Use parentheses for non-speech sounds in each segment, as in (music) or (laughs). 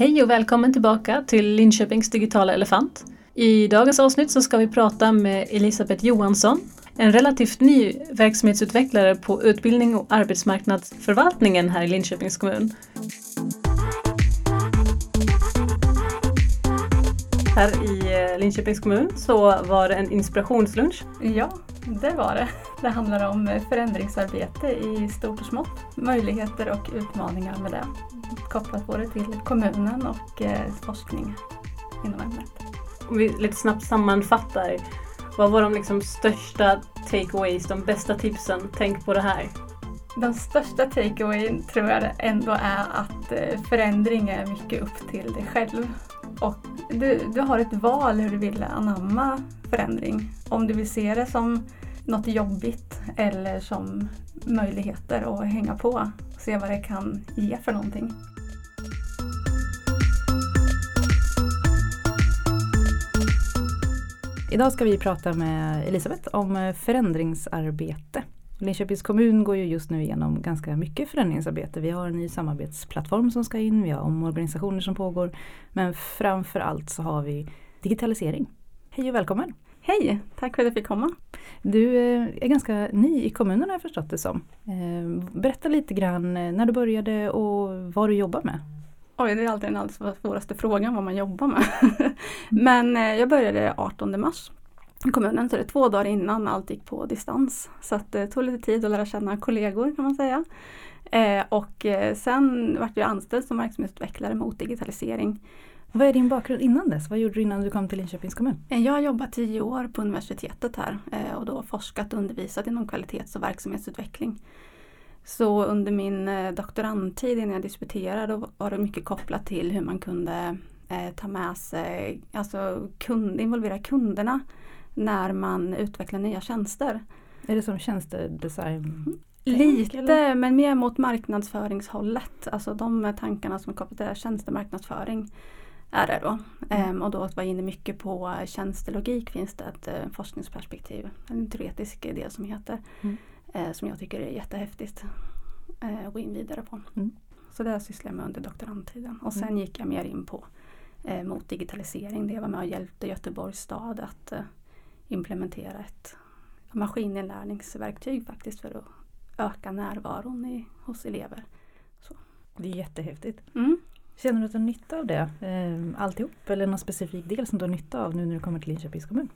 Hej och välkommen tillbaka till Linköpings digitala elefant. I dagens avsnitt så ska vi prata med Elisabeth Johansson, en relativt ny verksamhetsutvecklare på utbildning och arbetsmarknadsförvaltningen här i Linköpings kommun. Här i eh, Linköpings kommun så var det en inspirationslunch. Ja, det var det. Det handlar om förändringsarbete i stort och smått. Möjligheter och utmaningar med det. Kopplat både till kommunen och eh, forskning inom ämnet. Om vi lite snabbt sammanfattar. Vad var de liksom största takeaways, de bästa tipsen? Tänk på det här. Den största takeawayen tror jag ändå är att eh, förändring är mycket upp till dig själv. Och du, du har ett val hur du vill anamma förändring. Om du vill se det som något jobbigt eller som möjligheter att hänga på och se vad det kan ge för någonting. Idag ska vi prata med Elisabeth om förändringsarbete. Linköpings kommun går ju just nu igenom ganska mycket förändringsarbete. Vi har en ny samarbetsplattform som ska in, vi har omorganisationer som pågår. Men framför allt så har vi digitalisering. Hej och välkommen! Hej! Tack för att jag fick komma. Du eh, är ganska ny i kommunen har jag förstått det som. Eh, berätta lite grann eh, när du började och vad du jobbar med. Oj, det är alltid den allra svåraste frågan vad man jobbar med. (laughs) Men jag började 18 mars i kommunen, så det är två dagar innan allt gick på distans. Så det tog lite tid att lära känna kollegor kan man säga. och sen vart jag anställd som verksamhetsutvecklare mot digitalisering vad är din bakgrund innan dess? Vad gjorde du innan du kom till Linköpings kommun? Eh, jag har jobbat tio år på universitetet här eh, och då forskat och undervisat inom kvalitets och verksamhetsutveckling. Så under min eh, doktorandtid innan jag disputerade var det mycket kopplat till hur man kunde ta med sig, alltså kund, involvera kunderna när man utvecklar nya tjänster. Är det som tjänstedesign? Lite, eller? men mer mot marknadsföringshållet. Alltså de tankarna som är kopplade till tjänstemarknadsföring är det då. Mm. Ehm, och då var jag inne mycket på tjänstelogik finns det ett eh, forskningsperspektiv, en teoretisk del som heter. Mm. Eh, som jag tycker är jättehäftigt eh, att gå in vidare på. Mm. Så det sysslade jag med under doktorandtiden. Och sen mm. gick jag mer in på eh, mot digitalisering. Det jag var med och hjälpte Göteborgs stad att eh, implementera ett maskininlärningsverktyg faktiskt för att öka närvaron i, hos elever. Så. Det är jättehäftigt. Mm. Känner du att du har nytta av det eh, alltihop eller någon specifik del som du har nytta av nu när du kommer till Linköpings kommun?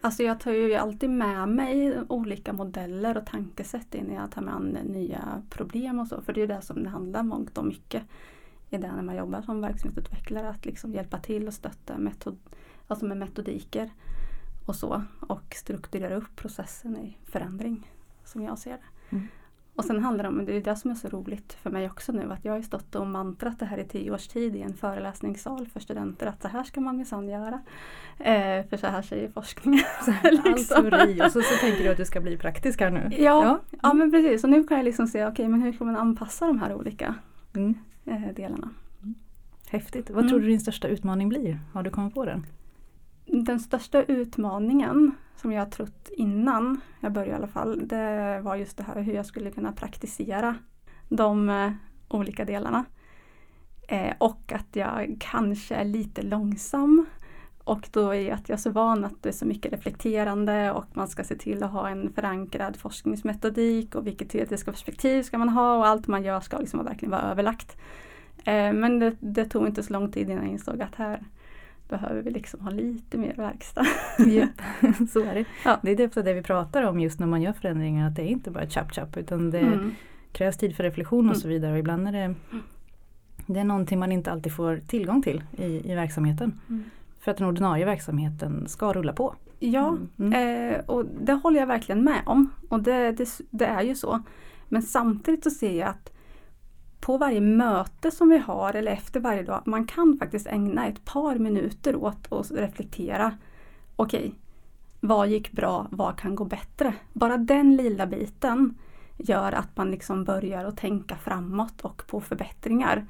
Alltså jag tar ju alltid med mig olika modeller och tankesätt när jag tar mig an nya problem och så. För det är det som det handlar mångt och mycket i det när man jobbar som verksamhetsutvecklare. Att liksom hjälpa till och stötta metod, alltså med metodiker och så. Och strukturera upp processen i förändring som jag ser det. Mm. Och sen handlar det om, det är det som är så roligt för mig också nu, att jag har stått och mantrat det här i tio års tid i en föreläsningssal för studenter att så här ska man minsann göra. Eh, för så här säger forskningen. (laughs) liksom. All teori och så, så tänker du att du ska bli praktisk här nu. Ja, ja. ja men precis. Och nu kan jag liksom se, okej okay, men hur kan man anpassa de här olika mm. eh, delarna. Häftigt. Vad mm. tror du din största utmaning blir? Har du kommit på den? Den största utmaningen som jag har trott innan jag började i alla fall, det var just det här hur jag skulle kunna praktisera de eh, olika delarna. Eh, och att jag kanske är lite långsam. Och då är att jag är så van att det är så mycket reflekterande och man ska se till att ha en förankrad forskningsmetodik och vilket teoretiska perspektiv ska man ha och allt man gör ska liksom verkligen vara överlagt. Eh, men det, det, tog inte så lång tid innan jag insåg att här, behöver vi liksom ha lite mer verkstad. ja, (laughs) så är det. Ja. Det är det, det vi pratar om just när man gör förändringar, att det är inte bara chap chap utan det mm. krävs tid för reflektion och mm. så vidare. Och ibland är det, det är någonting man inte alltid får tillgång till i, i verksamheten. Mm. För att den ordinarie verksamheten ska rulla på. Ja, mm. eh, och det håller jag verkligen med om. Och det, det, det är ju så. Men samtidigt så ser jag att på varje möte som vi har eller efter varje dag, man kan faktiskt ägna ett par minuter åt att reflektera. Okej, okay, vad gick bra? Vad kan gå bättre? Bara den lilla biten gör att man liksom börjar att tänka framåt och på förbättringar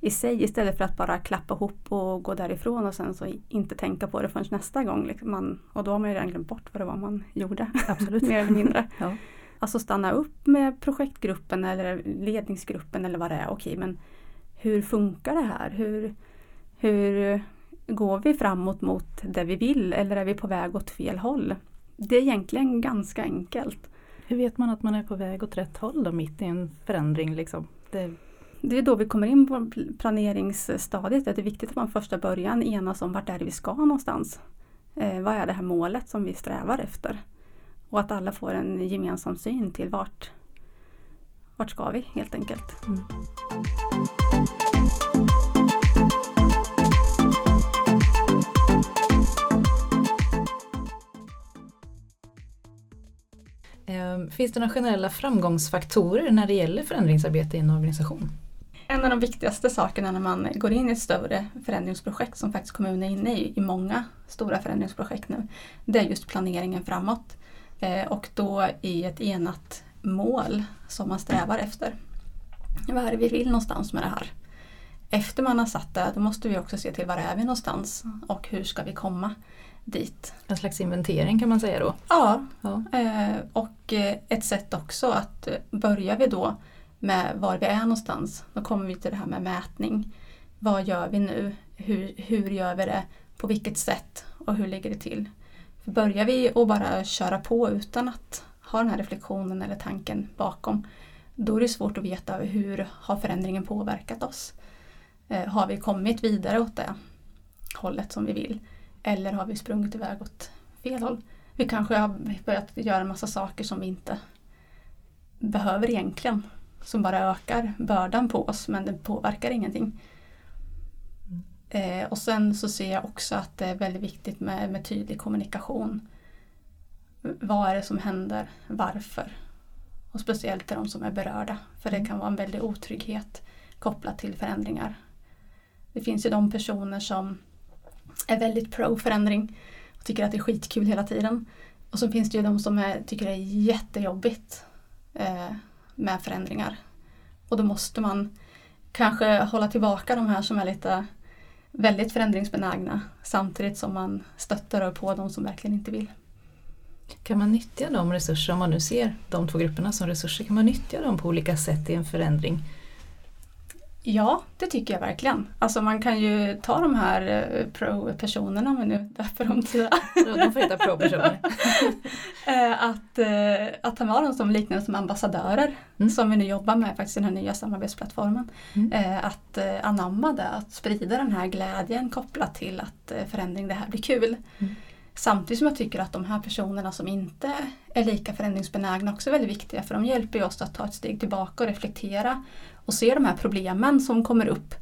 i sig istället för att bara klappa ihop och gå därifrån och sen så inte tänka på det förrän nästa gång. Liksom man, och då har man ju redan glömt bort vad det var man gjorde. Absolut. (laughs) Mer eller mindre. ja. Alltså stanna upp med projektgruppen eller ledningsgruppen eller vad det är. Okej, men hur funkar det här? Hur, hur går vi framåt mot det vi vill eller är vi på väg åt fel håll? Det är egentligen ganska enkelt. Hur vet man att man är på väg åt rätt håll då mitt i en förändring? Liksom? Det... det är då vi kommer in på planeringsstadiet. Det är viktigt att man första början enas om vart är det vi ska någonstans. Eh, vad är det här målet som vi strävar efter? Och att alla får en gemensam syn till vart, vart ska vi helt enkelt. Mm. Ehm, finns det några generella framgångsfaktorer när det gäller förändringsarbete i en organisation? En av de viktigaste sakerna när man går in i ett större förändringsprojekt som faktiskt kommunen är inne i, i många stora förändringsprojekt nu, det är just planeringen framåt. Eh, och då i ett enat mål som man strävar efter. Vad är det vi vill någonstans med det här? Efter man har satt det, då måste vi också se till var är vi någonstans och hur ska vi komma dit. En slags inventering kan man säga då? Ja, ja. Eh, och eh, ett sätt också att börjar vi då med var vi är någonstans, då kommer vi till det här med mätning. Vad gör vi nu? Hur, hur gör vi det? På vilket sätt? Och hur ligger det till? För börjar vi att bara köra på utan att ha den här reflektionen eller tanken bakom, då är det svårt att veta hur har förändringen påverkat oss. Eh, har vi kommit vidare åt det hållet som vi vill? Eller har vi sprungit iväg åt fel håll? Vi kanske har börjat göra en massa saker som vi inte behöver egentligen. Som bara ökar bördan på oss men det påverkar ingenting. Eh, och sen så ser jag också att det är väldigt viktigt med, med tydlig kommunikation. Vad är det som händer? Varför? Och speciellt till de som är berörda. För det mm. kan vara en väldig otrygghet kopplat till förändringar. Det finns ju de personer som är väldigt pro förändring och tycker att det är skitkul hela tiden. Och så finns det ju de som är, tycker det är jättejobbigt eh, med förändringar. Och då måste man kanske hålla tillbaka de här som är lite väldigt förändringsbenägna samtidigt som man stöttar på de som verkligen inte vill. Kan man nyttja de resurser, om man nu ser de två grupperna som resurser, kan man nyttja dem på olika sätt i en förändring? Ja, det tycker jag verkligen. Alltså man kan ju ta de här eh, pro-personerna, vi nu döper dem till. De får heta pro-personer. (laughs) Eh, att, eh, att ta med dem som liknande som ambassadörer, mm. som vi nu jobbar med faktiskt i den här nya samarbetsplattformen. Mm. Att anamma det, att sprida den här glädjen kopplat till att förändring, det här blir kul. Mm. Samtidigt som jag tycker att de här personerna som inte är lika förändringsbenägna också är väldigt viktiga för de hjälper oss att ta ett steg tillbaka och reflektera och se de här problemen som kommer upp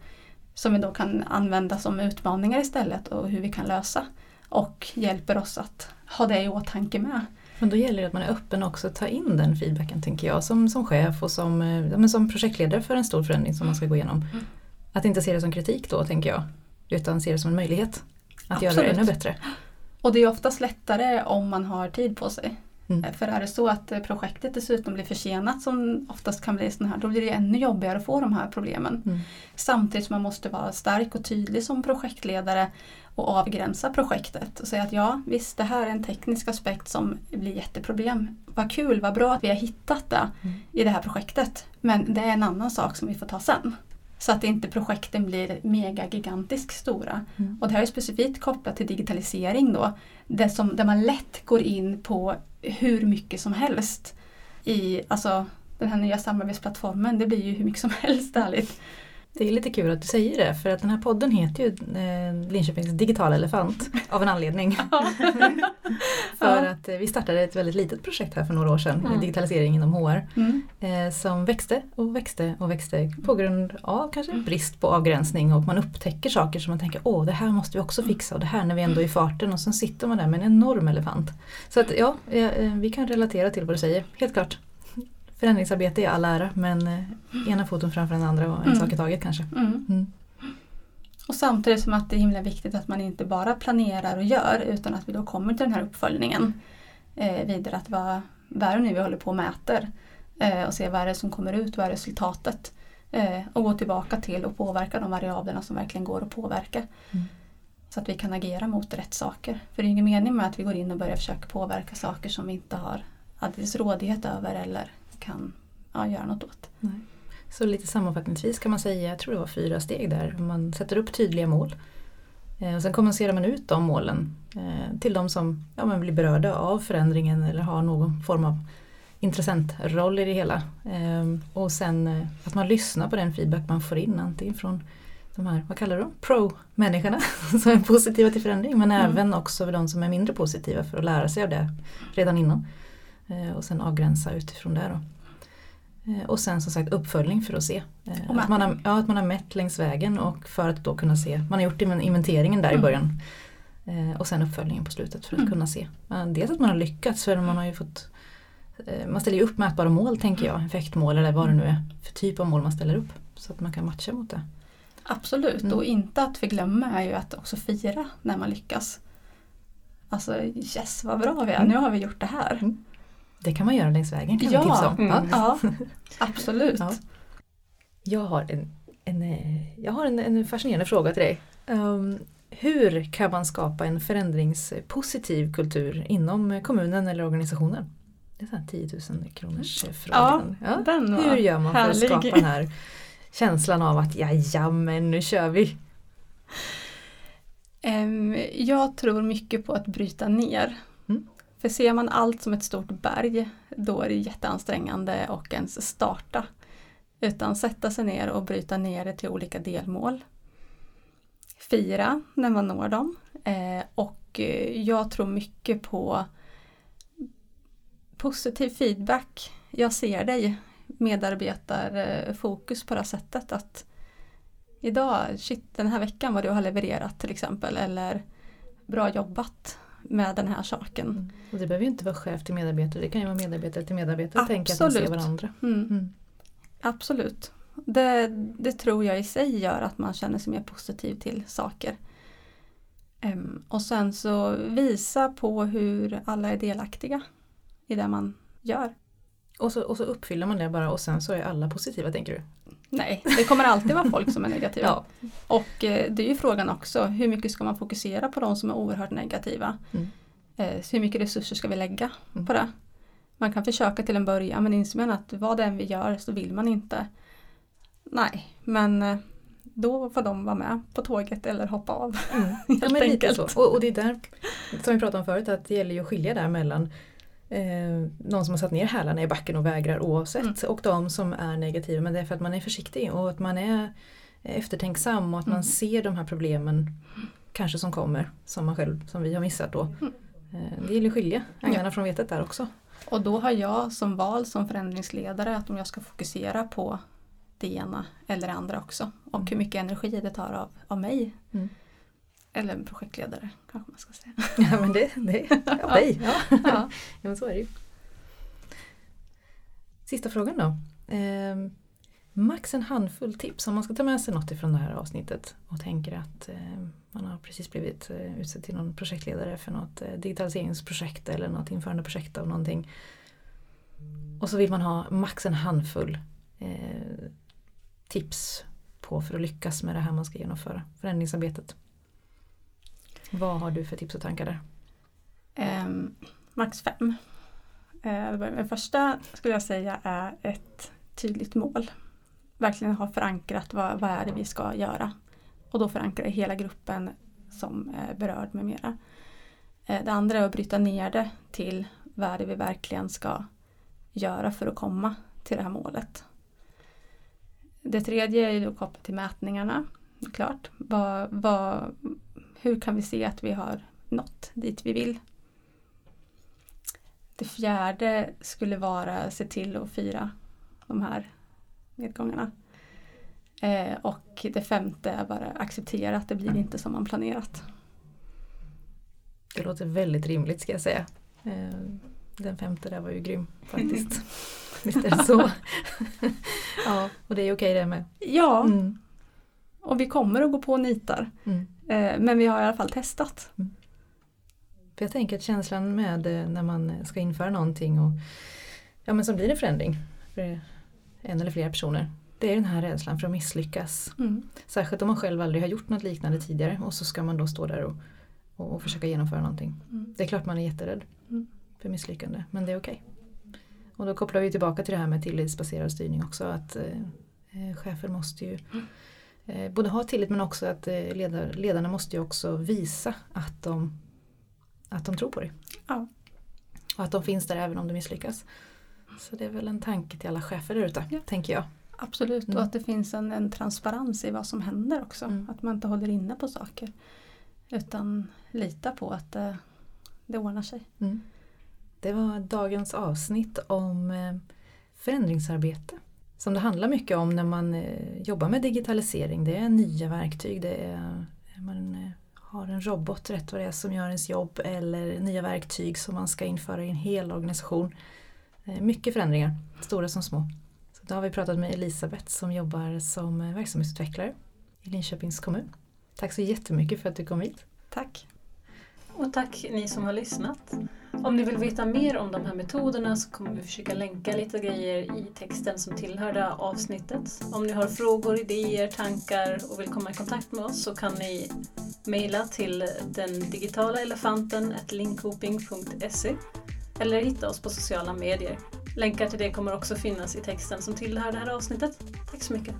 som vi då kan använda som utmaningar istället och hur vi kan lösa och hjälper oss att ha det i åtanke med. Men då gäller det att man är öppen också att ta in den feedbacken tänker jag som, som chef och som, ja, som projektledare för en stor förändring som man ska gå igenom. Mm. Att inte se det som kritik då tänker jag utan se det som en möjlighet att Absolut. göra det ännu bättre. Och det är oftast lättare om man har tid på sig. Mm. Eh, för är det så att eh, projektet dessutom blir försenat som oftast kan bli sån här, då blir det ännu jobbigare att få de här problemen. Mm. Samtidigt som man måste vara stark och tydlig som projektledare och avgränsa projektet och säga att ja visst det här är en teknisk aspekt som blir jätteproblem. Vad kul, vad bra att vi har hittat det mm. i det här projektet. Men det är en annan sak som vi får ta sen. Så att inte projekten blir mega gigantiskt stora. Mm. Och det här är specifikt kopplat till digitalisering då. Det som, där man lätt går in på hur mycket som helst i alltså, den här nya samarbetsplattformen. Det blir ju hur mycket som (laughs) helst ärligt. Det är lite kul att du säger det för att den här podden heter ju eh, Linköpings digitala elefant av en anledning. (laughs) (laughs) för att eh, vi startade ett väldigt litet projekt här för några år sedan, mm. digitalisering inom HR, mm. eh, som växte och växte och växte på grund av kanske mm. brist på avgränsning och man upptäcker saker som man tänker åh det här måste vi också fixa och det här när vi ändå är i farten och sen sitter man där med en enorm elefant. Så att ja, vi kan relatera till vad du säger, helt klart förändringsarbete är all ära men eh, ena foten framför den andra och en mm. sak i taget kanske. Mm. Mm. Och samtidigt som att det är himla viktigt att man inte bara planerar och gör utan att vi då kommer till den här uppföljningen eh, vidare. Att vad, vad är det nu vi håller på och mäter eh, och se vad är det som kommer ut, vad är resultatet. Eh, och gå tillbaka till och påverka de variablerna som verkligen går att påverka. Mm. Så att vi kan agera mot rätt saker. För det är ingen mening med att vi går in och börjar försöka påverka saker som vi inte har alldeles rådighet över eller kan ja, göra något åt. Nej. Så lite sammanfattningsvis kan man säga, jag tror det var fyra steg där. Man sätter upp tydliga mål. Eh, och sen kommunicerar man ut de målen eh, till de som ja, man blir berörda av förändringen eller har någon form av intressentroll i det hela. Ehm, och sen eh, att man lyssnar på den feedback man får in antingen från de här, vad kallar du dem, pro-människorna (laughs) som är positiva till förändring men mm. även också de som är mindre positiva för att lära sig av det redan innan. Och sen avgränsa utifrån det. Då. Eh, och sen som sagt uppföljning för att se. Eh, att man, har, ja, att man har mätt längs vägen och för att då kunna se. Man har gjort inventeringen där mm. i början. Eh, och sen uppföljningen på slutet för att mm. kunna se. Dels att man har lyckats för man har ju fått man ställer ju upp mätbara mål tänker jag, effektmål eller vad det nu är för typ av mål man ställer upp. Så att man kan matcha mot det. Absolut mm. och inte att förglömma är ju att också fira när man lyckas. Alltså yes vad bra vi är, mm. nu har vi gjort det här. Mm. Det kan man göra längs vägen kan ja, vi tipsa om. Mm. Ja, absolut. Ja. Jag har, en, en, jag har en, en fascinerande fråga till dig. Um, hur kan man skapa en förändringspositiv kultur inom kommunen eller organisationen? Det är en 10 000 kronors frågan. Ja, ja. Hur gör man för härlig. att skapa den här känslan av att men nu kör vi? Um, jag tror mycket på att bryta ner. För ser man allt som ett stort berg då är det jätteansträngande och ens starta. Utan sätta sig ner och bryta ner det till olika delmål. Fira när man når dem. Eh, och eh, jag tror mycket på positiv feedback. Jag ser dig medarbetarfokus eh, på det här sättet att idag, shit den här veckan vad du har levererat till exempel eller bra jobbat med den här saken. Mm. Och det behöver ju inte vara chef till medarbetare, det kan ju vara medarbetare till medarbetare. Absolut. Tänka att man ser varandra. Mm. Mm. Absolut. Det, det, tror jag i sig gör att man känner sig mer positiv till saker. Um, och sen så visa på hur alla är delaktiga i det man gör. Och så, och så uppfyller man det bara och sen så är alla positiva tänker du? Nej, det kommer alltid vara folk som är negativa. ja. Och eh, det är ju frågan också, hur mycket ska man fokusera på de som är oerhört negativa? Mm. Eh, hur mycket resurser ska vi lägga mm. på det? Man kan försöka till en början men inser man att vad det än vi gör så vill man inte. Nej, men eh, då får de vara med på tåget eller hoppa av. Mm. (laughs) ja, men lite så. Och, och, det är där, som vi pratade om förut, att det gäller ju att skilja där mellan eh, någon som har satt ner hälarna i backen och vägrar oavsett mm. och de som är negativa men det är för att man är försiktig och att man är eftertänksam och att mm. man ser de här problemen kanske som kommer som man själv, som vi har missat då. Mm. Eh, det gäller att skilja agnarna ja. från vetet där också. Och då har jag som val som förändringsledare att om jag ska fokusera på det ena eller det andra också och mm. hur mycket energi det tar av, av mig. Mm. Eller en projektledare kanske man ska säga. (laughs) Ja men det, det (laughs) ja, dig. Ja. Ja. (laughs) ja men så är det ju. Sista frågan då. Eh, max en handfull tips om man ska ta med sig något ifrån det här avsnittet och tänker att eh, man har precis blivit eh, utsedd till någon projektledare för något eh, digitaliseringsprojekt eller något införandeprojekt av någonting. Och så vill man ha max en handfull eh, tips på för att lyckas med det här man ska genomföra, förändringsarbetet. Vad har du för tips och tankar där? Um, max fem. Eh, uh, det första skulle jag säga är ett tydligt mål. Verkligen ha förankrat vad, vad är det vi ska göra. Och då förankra i hela gruppen som är berörd med mera. Uh, det andra är att bryta ner det till vad är det vi verkligen ska göra för att komma till det här målet. Det tredje är då kopplat till mätningarna. Klart. Vad, vad, hur kan vi se att vi har nått dit vi vill? Det fjärde skulle vara att se till att fira de här nedgångarna. Eh, och det femte är bara acceptera att det blir inte som man planerat. Det låter väldigt rimligt ska jag säga. Eh, den femte där var ju grym faktiskt. (laughs) Visst är det så? (laughs) ja, och det är okej det med. Ja, mm. och vi kommer att gå på nitar. Mm. Eh, men vi har i alla fall testat. Mm. För jag tänker att känslan med eh, när man ska införa någonting och ja, men som blir en förändring för en eller flera personer. Det är den här rädslan för att misslyckas. Mm. Särskilt om man själv aldrig har gjort något liknande tidigare och så ska man då stå där och, och, och försöka genomföra någonting. Mm. Det är klart man är jätterädd mm. för misslyckande men det är okej. Okay. Och då kopplar vi tillbaka till det här med tillitsbaserad styrning också. Att eh, Eh, chefer måste ju mm. Både ha tillit men också att ledar, ledarna måste ju också visa att de, att de tror på det. Ja. Och att de finns där även om det misslyckas. Så det är väl en tanke till alla chefer där ute, ja. tänker jag. Absolut, mm. och att det finns en, en, transparens i vad som händer också. Mm. Att man inte håller inne på saker. Utan lita på att det, det ordnar sig. Mm. Det var dagens avsnitt om eh, förändringsarbete. Som det handlar mycket om när man eh, jobbar med digitalisering. Det är nya verktyg. Det är, man eh, har en robot rätt vad det är som gör ens jobb eller nya verktyg som man ska införa i en hel organisation. Eh, mycket förändringar, stora som små. Så då har vi pratat med Elisabeth som jobbar som eh, verksamhetsutvecklare i Linköpings kommun. Tack så jättemycket för att du kom hit. Tack. Och tack ni som har lyssnat. Om ni vill veta mer om de här metoderna så kommer vi försöka länka lite grejer i texten som tillhör det här avsnittet. Om ni har frågor, idéer, tankar och vill komma i kontakt med oss så kan ni mejla till den digitala elefanten linkhoping.se eller hitta oss på sociala medier. Länkar till det kommer också finnas i texten som tillhör det här avsnittet. Tack så mycket!